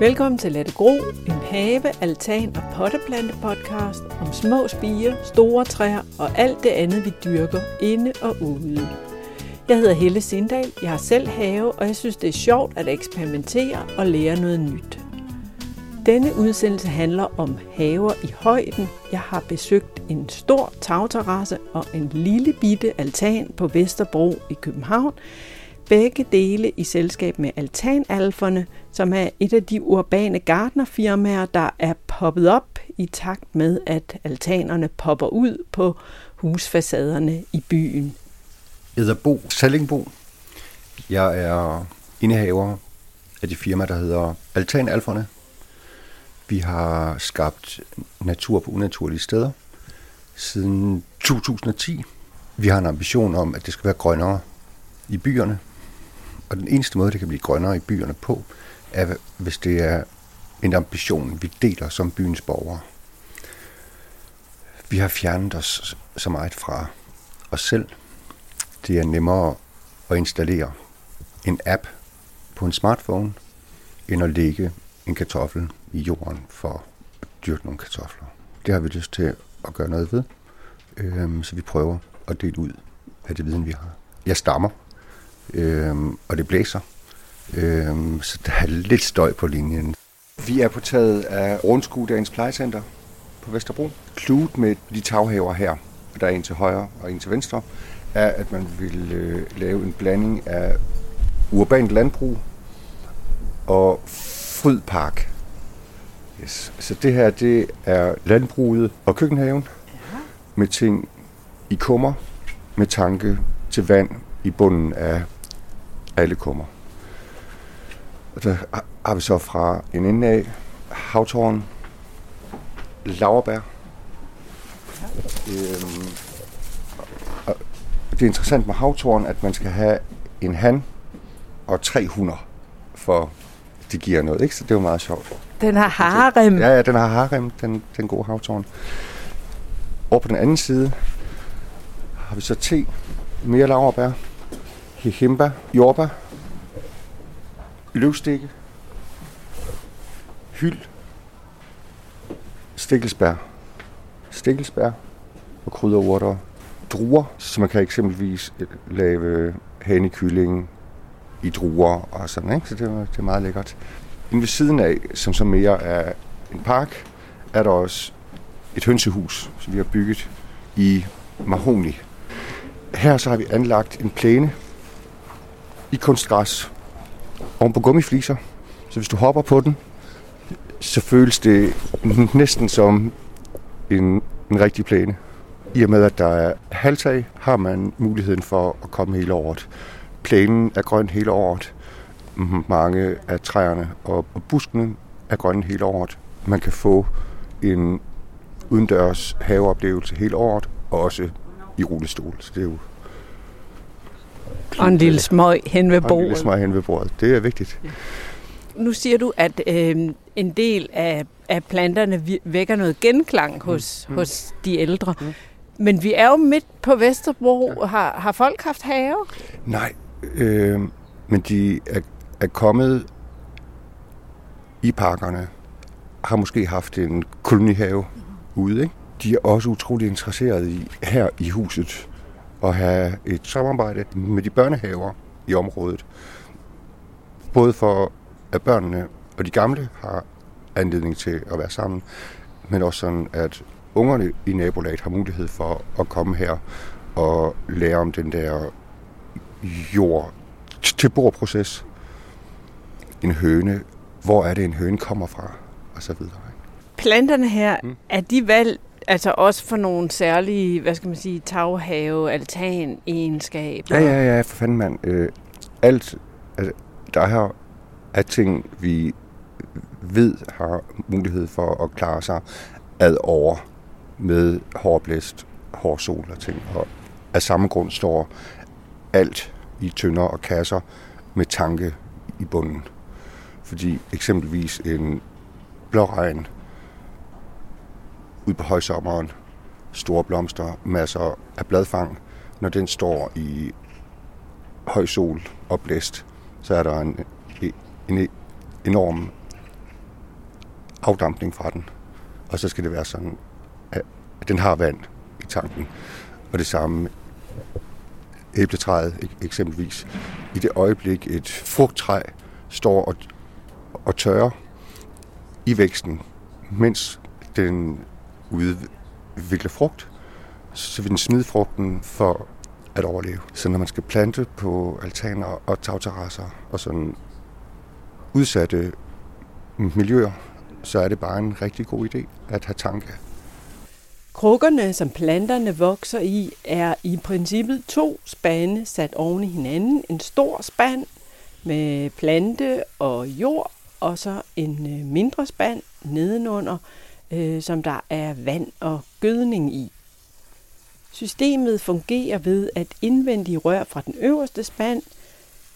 Velkommen til Lette Gro, en have, altan og potteplante podcast om små spiger, store træer og alt det andet, vi dyrker inde og ude. Jeg hedder Helle Sindal, jeg har selv have, og jeg synes, det er sjovt at eksperimentere og lære noget nyt. Denne udsendelse handler om haver i højden. Jeg har besøgt en stor tagterrasse og en lille bitte altan på Vesterbro i København. Begge dele i selskab med Altanalferne, som er et af de urbane gardnerfirmaer, der er poppet op i takt med, at altanerne popper ud på husfacaderne i byen. Jeg hedder Bo Sallingbo. Jeg er indehaver af det firma, der hedder Altanalferne. Vi har skabt natur på unaturlige steder siden 2010. Vi har en ambition om, at det skal være grønnere i byerne. Og den eneste måde, det kan blive grønnere i byerne på, at hvis det er en ambition, vi deler som byens borgere. Vi har fjernet os så meget fra os selv. Det er nemmere at installere en app på en smartphone, end at lægge en kartoffel i jorden for at dyrke nogle kartofler. Det har vi lyst til at gøre noget ved, øhm, så vi prøver at dele ud af det viden, vi har. Jeg stammer, øhm, og det blæser, øhm, så der er lidt støj på linjen. Vi er på taget af Rundskuedagens plejecenter på Vesterbro. Kludet med de taghaver her, der er en til højre og en til venstre, er, at man vil øh, lave en blanding af urbant landbrug og frydpark. Yes. Så det her, det er landbruget og køkkenhaven ja. med ting i kummer, med tanke til vand i bunden af alle kummer. Og der har vi så fra en ende af havtårn, laverbær. Øhm, og det er interessant med havtårn, at man skal have en han og tre hunder, for det giver noget, ikke? Så det var meget sjovt. Den har harem. Ja, ja, den har harem, den, den gode havtårn. Over på den anden side har vi så te, mere laverbær, hihimba, jordbær, løvstikke, hyld, stikkelsbær, stikkelsbær og krydderurter, druer, så man kan eksempelvis øh, lave hanekylling i druer og sådan, ikke? så det er, det er meget lækkert. Inden ved siden af, som så mere er en park, er der også et hønsehus, som vi har bygget i mahoni. Her så har vi anlagt en plæne i kunstgræs oven på gummifliser. Så hvis du hopper på den, så føles det næsten som en, en rigtig plæne. I og med, at der er halvtag, har man muligheden for at komme hele året. Plænen er grøn hele året. Mange af træerne og buskene er grønne hele året. Man kan få en udendørs haveoplevelse hele året, og også i rullestol. Så det er jo og en lille smøg hen ved bordet. Og en lille smøg hen ved bordet. Det er vigtigt. Ja. Nu siger du, at øh, en del af, af planterne vækker noget genklang hos, mm. hos de ældre. Mm. Men vi er jo midt på Vesterbro. Ja. Har, har folk haft have? Nej, øh, men de er, er kommet i parkerne, har måske haft en kolonihave mm. ude. Ikke? De er også utrolig interesserede i her i huset at have et samarbejde med de børnehaver i området. Både for at børnene og de gamle har anledning til at være sammen, men også sådan, at ungerne i nabolaget har mulighed for at komme her og lære om den der jord til bordproces. En høne, hvor er det en høne kommer fra, og så videre. Planterne her, mm. er de valgt Altså også for nogle særlige, hvad skal man sige, taghave, altan egenskaber. Ja, ja, ja, for fanden mand. Øh, alt, altså, der her er ting, vi ved har mulighed for at klare sig ad over med hård blæst, hård sol og ting. Og af samme grund står alt i tønder og kasser med tanke i bunden. Fordi eksempelvis en blåregn ud på højsommeren, store blomster, masser af bladfang. Når den står i høj sol og blæst, så er der en, e, en e, enorm afdampning fra den. Og så skal det være sådan, at den har vand i tanken. Og det samme æbletræet eksempelvis. I det øjeblik et frugttræ står og, og tørrer i væksten, mens den udvikler frugt, så vil den smide frugten for at overleve. Så når man skal plante på altaner og tagterrasser og sådan udsatte miljøer, så er det bare en rigtig god idé at have tanke. Krukkerne, som planterne vokser i, er i princippet to spande sat oven i hinanden. En stor spand med plante og jord, og så en øh, mindre spand nedenunder, øh, som der er vand og gødning i. Systemet fungerer ved, at indvendige rør fra den øverste spand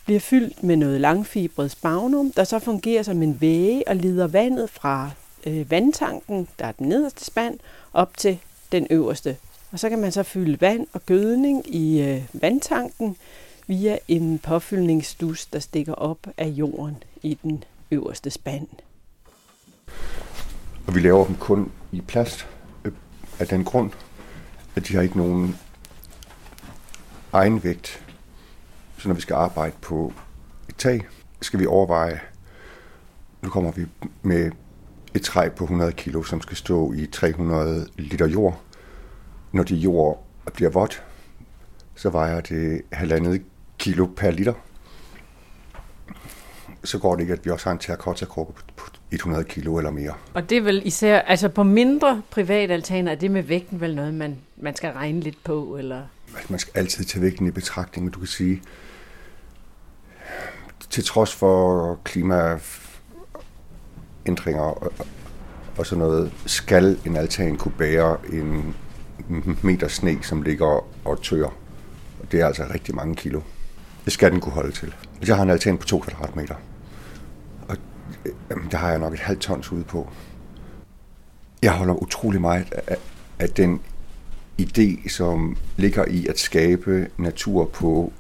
bliver fyldt med noget langfibret spagnum, der så fungerer som en væge og leder vandet fra øh, vandtanken, der er den nederste spand, op til den øverste. Og så kan man så fylde vand og gødning i øh, vandtanken via en påfyldningsstus, der stikker op af jorden i den øverste spand. Og vi laver dem kun i plast øh, af den grund, at de har ikke nogen egenvægt. Så når vi skal arbejde på et tag, skal vi overveje, nu kommer vi med et træ på 100 kilo, som skal stå i 300 liter jord. Når det jord bliver vådt, så vejer det halvandet kilo per liter. Så går det ikke, at vi også har en terracotta-krukke på 100 kilo eller mere. Og det er vel især, altså på mindre privataltaner, er det med vægten vel noget, man, man skal regne lidt på, eller? Man skal altid tage vægten i betragtning, men du kan sige, til trods for klimaændringer og, og sådan noget, skal en altan kunne bære en meter sne, som ligger og tør. Det er altså rigtig mange kilo. Det skal den kunne holde til. Jeg har en altan på 2 kvadratmeter. Øh, jamen, der har jeg nok et halvt tons ude på. Jeg holder utrolig meget af, af den idé, som ligger i at skabe natur på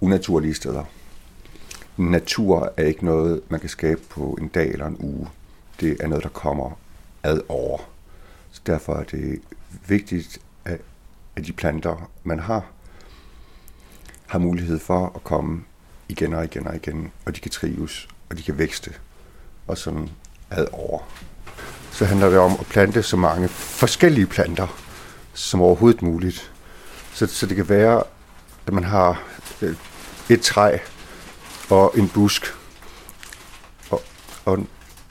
unaturlige steder. Natur er ikke noget, man kan skabe på en dag eller en uge. Det er noget, der kommer ad over. Så derfor er det vigtigt, at de planter, man har, har mulighed for at komme igen og igen og igen, og de kan trives og de kan vækste og sådan ad over. Så handler det om at plante så mange forskellige planter som overhovedet muligt. Så, så det kan være, at man har øh, et træ og en busk og, og,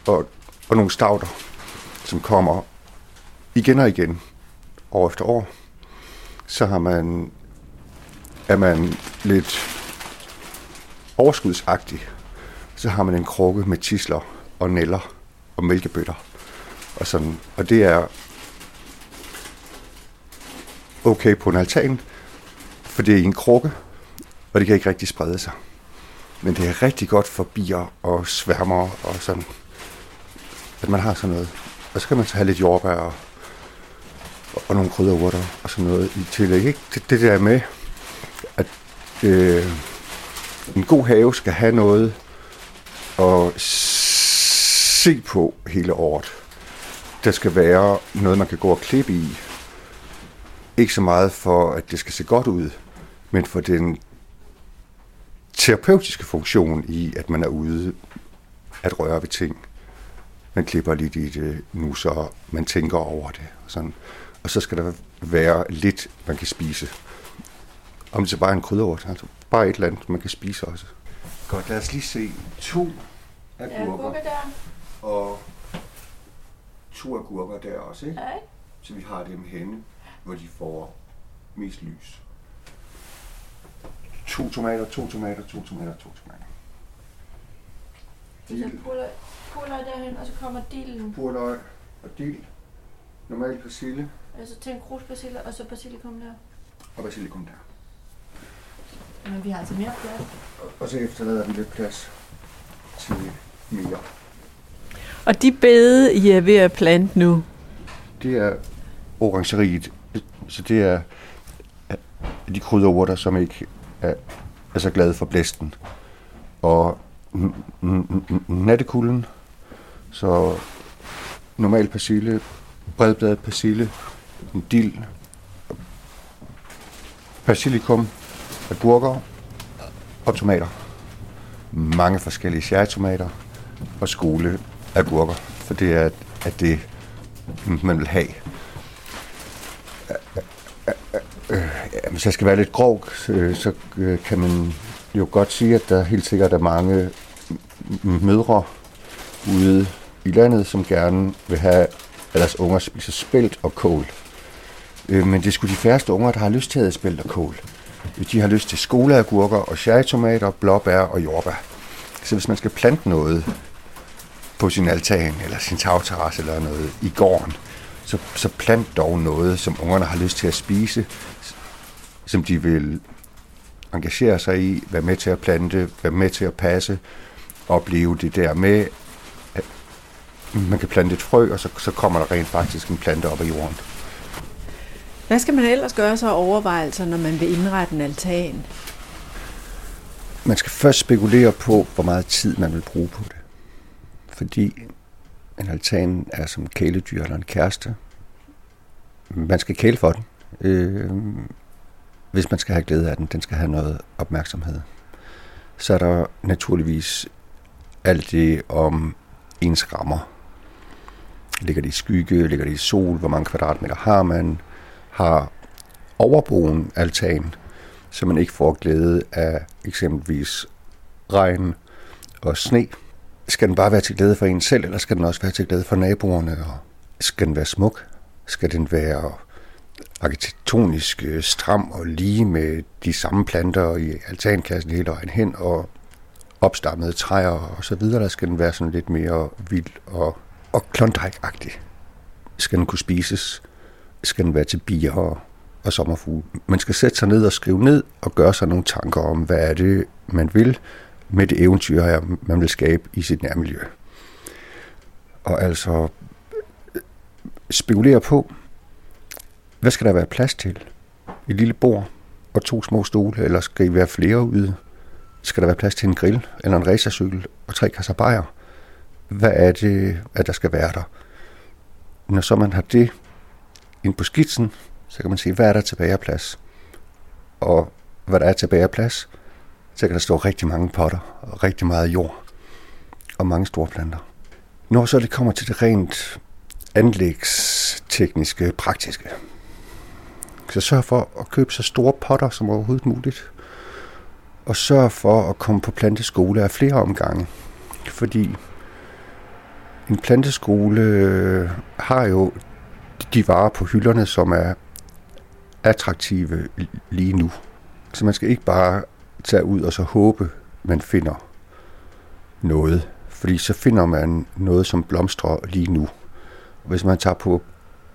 og, og nogle stauder, som kommer igen og igen, år efter år. Så har man, er man lidt overskudsagtig så har man en krukke med tisler og neller og mælkebøtter. Og, sådan. og det er okay på en altan, for det er en krukke, og det kan ikke rigtig sprede sig. Men det er rigtig godt for bier og sværmer og sådan, at man har sådan noget. Og så kan man så have lidt jordbær og, og nogle krydderurter og sådan noget i tillæg. Ikke? Det, det der med, at øh, en god have skal have noget, at se på hele året. Der skal være noget, man kan gå og klippe i. Ikke så meget for, at det skal se godt ud, men for den terapeutiske funktion i, at man er ude at røre ved ting. Man klipper lidt i det nu, så man tænker over det. Og, sådan. og så skal der være lidt, man kan spise. Om det så bare er en krydderurt, altså bare et eller andet, man kan spise også. Godt, lad os lige se to agurker. Ja, der. Og to agurker der også, ikke? Ja. Så vi har dem henne, hvor de får mest lys. To tomater, to tomater, to tomater, to tomater. Så purløg derhen, og så kommer dillen. Purløg og dild. Normal persille. Altså til en krus persille, og så basilikum der. Og basilikum der. Men vi har altså mere plads. Og så efterlader vi lidt plads til mere. Og de bede, I er ved at plante nu? Det er orangeriet. Så det er de krydderurter, som ikke er, er så glade for blæsten. Og nattekulden Så normal persille, bredbladet persille, en dild, basilikum, agurker og tomater. Mange forskellige cherrytomater og skole agurker, for det er at det, man vil have. Hvis jeg skal være lidt grov, så øh, kan man jo godt sige, at der helt sikkert er mange mødre ude i landet, som gerne vil have, at deres unger spiser spelt og kål. Øh, men det skulle de færreste unger, der har lyst til at spelt og kål. De har lyst til skoleagurker og cherrytomater, blåbær og jordbær. Så hvis man skal plante noget på sin altan eller sin tagterrasse eller noget i gården, så, så plant dog noget, som ungerne har lyst til at spise, som de vil engagere sig i, være med til at plante, være med til at passe, opleve det der med, at man kan plante et frø, og så, så kommer der rent faktisk en plante op af jorden. Hvad skal man ellers gøre sig overvejelser, når man vil indrette en altan? Man skal først spekulere på, hvor meget tid man vil bruge på det. Fordi en altan er som kæledyr eller en kæreste. Man skal kæle for den. Øh, hvis man skal have glæde af den, den skal have noget opmærksomhed. Så er der naturligvis alt det om ens rammer. Ligger det i skygge, ligger det i sol, hvor mange kvadratmeter har man, har overboen altan, så man ikke får glæde af eksempelvis regn og sne. Skal den bare være til glæde for en selv, eller skal den også være til glæde for naboerne? Og skal den være smuk? Skal den være arkitektonisk øh, stram og lige med de samme planter i altankassen hele vejen hen, og opstammede træer og så videre. Der skal den være sådan lidt mere vild og, og klondike-agtig. Skal den kunne spises? Skal den være til bier og, og sommerfugle? Man skal sætte sig ned og skrive ned og gøre sig nogle tanker om, hvad er det, man vil med det eventyr, her, man vil skabe i sit nærmiljø. Og altså øh, spekulere på, hvad skal der være plads til? Et lille bord og to små stole, eller skal I være flere ude? Skal der være plads til en grill, eller en racercykel og tre kasser bajer? Hvad er det, at der skal være der? Når så man har det ind på skitsen, så kan man se, hvad er der tilbage af plads? Og hvad der er tilbage af plads, så kan der stå rigtig mange potter og rigtig meget jord og mange store planter. Når så det kommer til det rent anlægstekniske, praktiske, så sørg for at købe så store potter som overhovedet muligt. Og sørg for at komme på planteskole af flere omgange. Fordi en planteskole har jo de varer på hylderne, som er attraktive lige nu. Så man skal ikke bare tage ud og så håbe, man finder noget. Fordi så finder man noget, som blomstrer lige nu. Hvis man tager på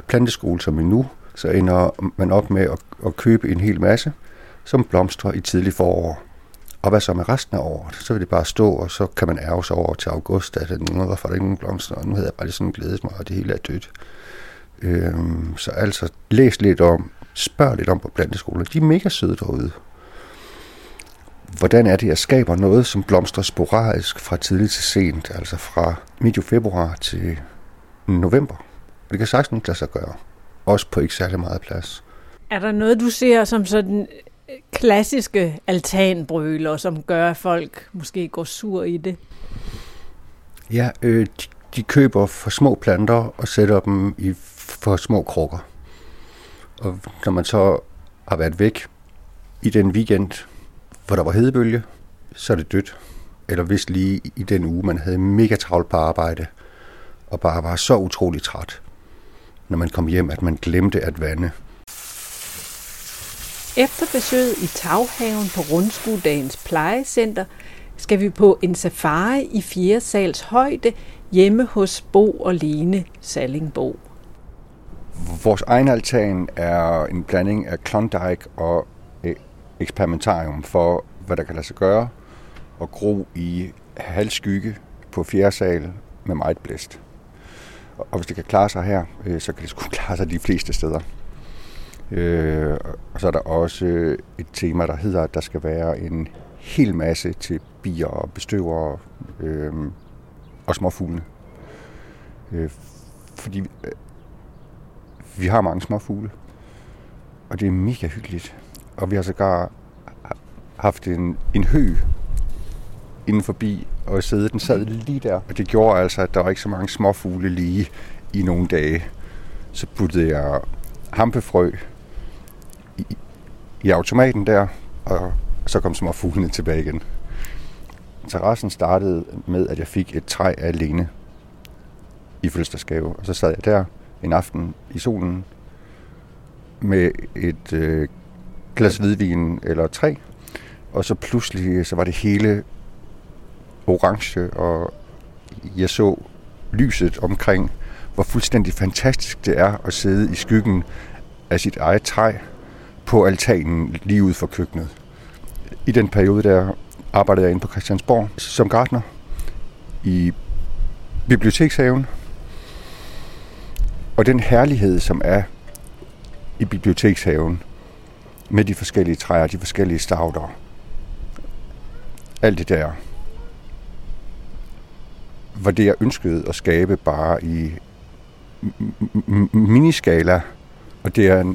planteskole som nu, så ender man op med at, at købe en hel masse, som blomstrer i tidlig forår. Og hvad så med resten af året? Så vil det bare stå, og så kan man ærge sig over til august, at nu hvorfor er der ikke nogen blomster, og nu havde jeg bare sådan glædet mig, og det hele er dødt. Øhm, så altså, læs lidt om, spørg lidt om på planteskoler. De er mega søde derude. Hvordan er det, jeg skaber noget, som blomstrer sporadisk fra tidligt til sent, altså fra medio februar til november? Og det kan sagtens lade sig gøre også på ikke særlig meget plads. Er der noget, du ser som sådan klassiske altanbrøler, som gør, at folk måske går sur i det? Ja, øh, de, de køber for små planter og sætter dem i for små krukker. Og når man så har været væk i den weekend, hvor der var hedebølge, så er det dødt. Eller hvis lige i den uge, man havde mega travlt på arbejde, og bare var så utrolig træt, når man kom hjem, at man glemte at vande. Efter besøget i Taghaven på Rundskudagens plejecenter, skal vi på en safari i 4 sals højde hjemme hos Bo og Lene Sallingbo. Vores egen altan er en blanding af Klondike og e- eksperimentarium for, hvad der kan lade sig gøre og gro i halvskygge på fjerde sal med meget blæst. Og hvis det kan klare sig her, øh, så kan det sgu klare sig de fleste steder. Øh, og så er der også et tema, der hedder, at der skal være en hel masse til bier og bestøvere øh, og småfuglene. Øh, fordi øh, vi har mange små fugle, og det er mega hyggeligt. Og vi har sågar haft en, en hø inden forbi, og sidde, den sad lige der. Og det gjorde altså, at der var ikke så mange småfugle lige i nogle dage. Så puttede jeg hampefrø i, i automaten der, og så kom småfuglene tilbage igen. Terrassen startede med, at jeg fik et træ alene i fødselsdagsgave. Og så sad jeg der en aften i solen med et øh, glas hvidvin eller tre. Og så pludselig øh, så var det hele orange, og jeg så lyset omkring, hvor fuldstændig fantastisk det er at sidde i skyggen af sit eget træ på altanen lige ud for køkkenet. I den periode der arbejdede jeg inde på Christiansborg som gartner i bibliotekshaven. Og den herlighed, som er i bibliotekshaven, med de forskellige træer, de forskellige stauder, alt det der, var det, jeg ønskede at skabe bare i miniskala. Og det er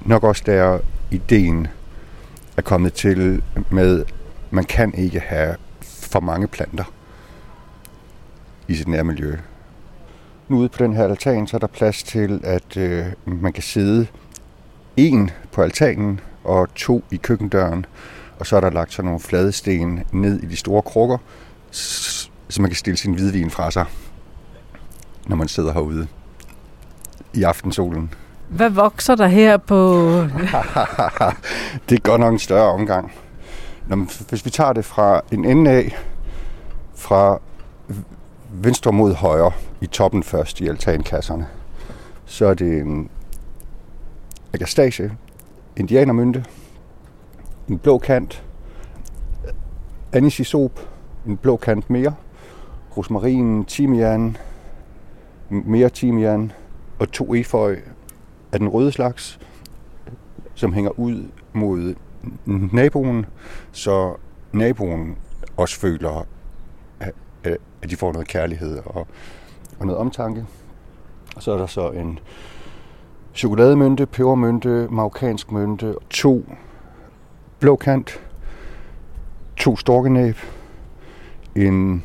nok også der ideen er kommet til med, man kan ikke have for mange planter i sit nærmiljø. Nu ude på den her altan, så er der plads til, at øh, man kan sidde en på altanen og to i køkkendøren. Og så er der lagt sådan nogle flade sten ned i de store krukker, så man kan stille sin hvidvin fra sig, når man sidder herude i aftensolen. Hvad vokser der her på... det er godt nok en større omgang. Når man, hvis vi tager det fra en ende af, fra venstre mod højre i toppen først i altankasserne, så er det en agastache, indianermynte, en blå kant, anisisop, en blå kant mere, rosmarin, timian, mere timian og to eføj af den røde slags, som hænger ud mod naboen, så naboen også føler, at de får noget kærlighed og, og noget omtanke. Og så er der så en chokolademynte, pebermynte, marokkansk mynte, to blåkant, to storkenæb, en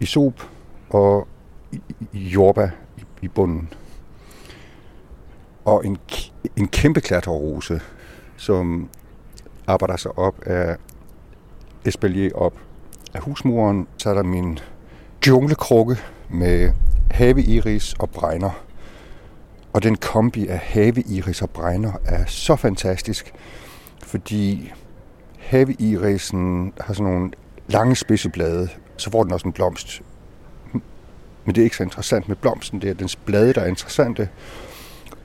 isop og jordbær i bunden. Og en, en kæmpe klatterrose, som arbejder sig op af espalier op af husmuren. Så er der min junglekrukke med haveiris og bregner. Og den kombi af haveiris og bregner er så fantastisk, fordi haveirisen har sådan nogle lange spidseblade, så får den også en blomst. Men det er ikke så interessant med blomsten, det er dens blade, der er interessante.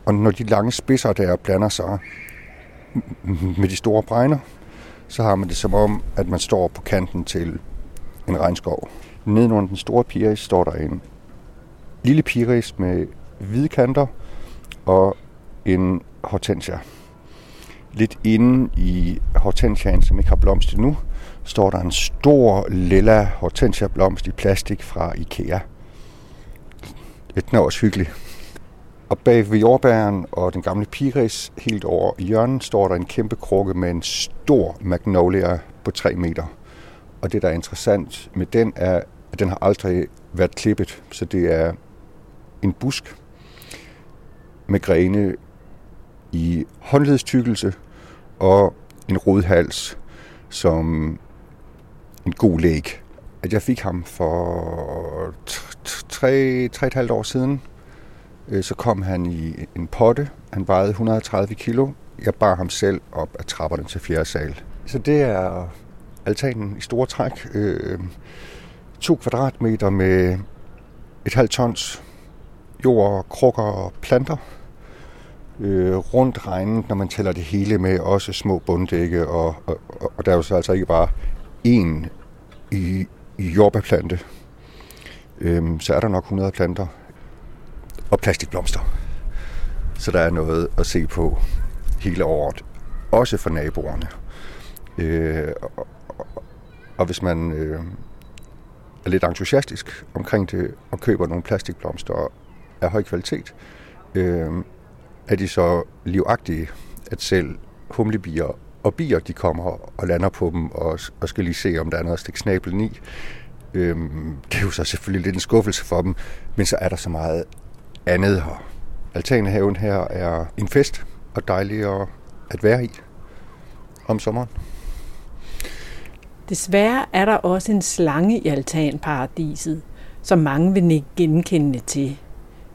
Og når de lange spidser der blander sig med de store bregner, så har man det som om, at man står på kanten til en regnskov. Nedenunder den store piris står der en lille piris med hvide kanter og en hortensia. Lidt inde i hortensiaen, som ikke har blomst nu, står der en stor lilla hortensia blomst i plastik fra Ikea. Det er også hyggeligt. Og bag ved jordbæren og den gamle piris, helt over i hjørnet, står der en kæmpe krukke med en stor magnolia på 3 meter. Og det, der er interessant med den, er, at den har aldrig været klippet. Så det er en busk med grene i håndledstykkelse og en rodhals, som en god læg. At jeg fik ham for tre, tre et halvt år siden, øh, så kom han i en potte. Han vejede 130 kilo. Jeg bar ham selv op ad trapperne til fjerde sal. Så det er altanen i store træk. Øh, to kvadratmeter med et halvt tons jord, krukker og planter. Øh, rundt regnet, når man tæller det hele med, også små bunddække, og, og, og der er jo så altså ikke bare én i, i jordbærplante. Øh, så er der nok 100 planter og plastikblomster. Så der er noget at se på hele året. Også for naboerne. Øh, og, hvis man øh, er lidt entusiastisk omkring det og køber nogle plastikblomster af høj kvalitet, øh, er de så livagtige, at selv humlebier og bier, de kommer og lander på dem og, og skal lige se, om der er noget at stikke snablen i. Øhm, det er jo så selvfølgelig lidt en skuffelse for dem, men så er der så meget andet her. Altanhaven her er en fest og dejlig at være i om sommeren. Desværre er der også en slange i altanparadiset, som mange vil ikke genkende til.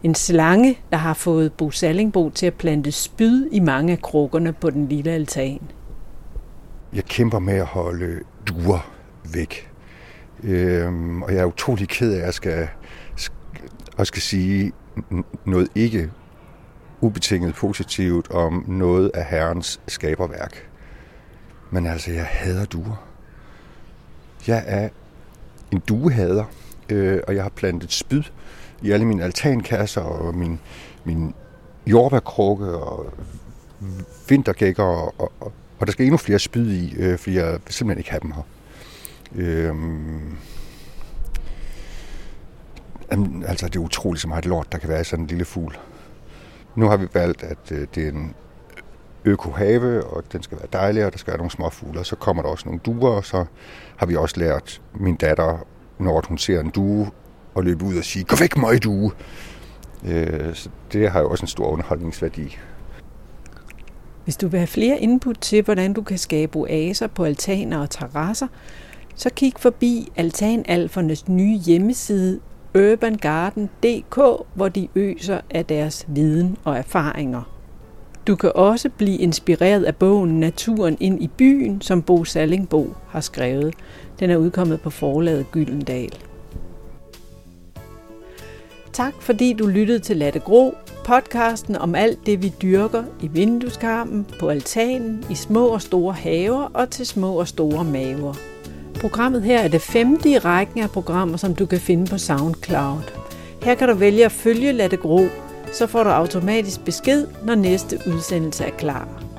En slange, der har fået Bo Sallingbo til at plante spyd i mange af krukkerne på den lille altan. Jeg kæmper med at holde duer væk. Øhm, og jeg er utrolig ked af, at jeg skal, og skal sige noget ikke ubetinget positivt om noget af herrens skaberværk. Men altså, jeg hader duer. Jeg er en duehader, øh, og jeg har plantet spyd i alle mine altankasser og min, min jordbærkrukke og vintergækker, og, og, og der skal endnu flere spyd i, øh, fordi jeg vil simpelthen ikke have dem her. Øh, altså, det er utroligt så meget lort, der kan være i sådan en lille fugl. Nu har vi valgt, at øh, det er en økohave, og den skal være dejlig, og der skal være nogle små fugle. Så kommer der også nogle duer, og så har vi også lært min datter, når hun ser en due, at løbe ud og sige, gå væk mig due. Øh, så det har jo også en stor underholdningsværdi. Hvis du vil have flere input til, hvordan du kan skabe oaser på altaner og terrasser, så kig forbi Altanalfernes nye hjemmeside urbangarden.dk, hvor de øser af deres viden og erfaringer. Du kan også blive inspireret af bogen Naturen ind i byen, som Bo Sallingbo har skrevet. Den er udkommet på forlaget Gyldendal. Tak fordi du lyttede til Latte Gro, podcasten om alt det vi dyrker i vindueskarmen, på altanen, i små og store haver og til små og store maver. Programmet her er det femte i rækken af programmer, som du kan finde på SoundCloud. Her kan du vælge at følge Latte Gro, så får du automatisk besked, når næste udsendelse er klar.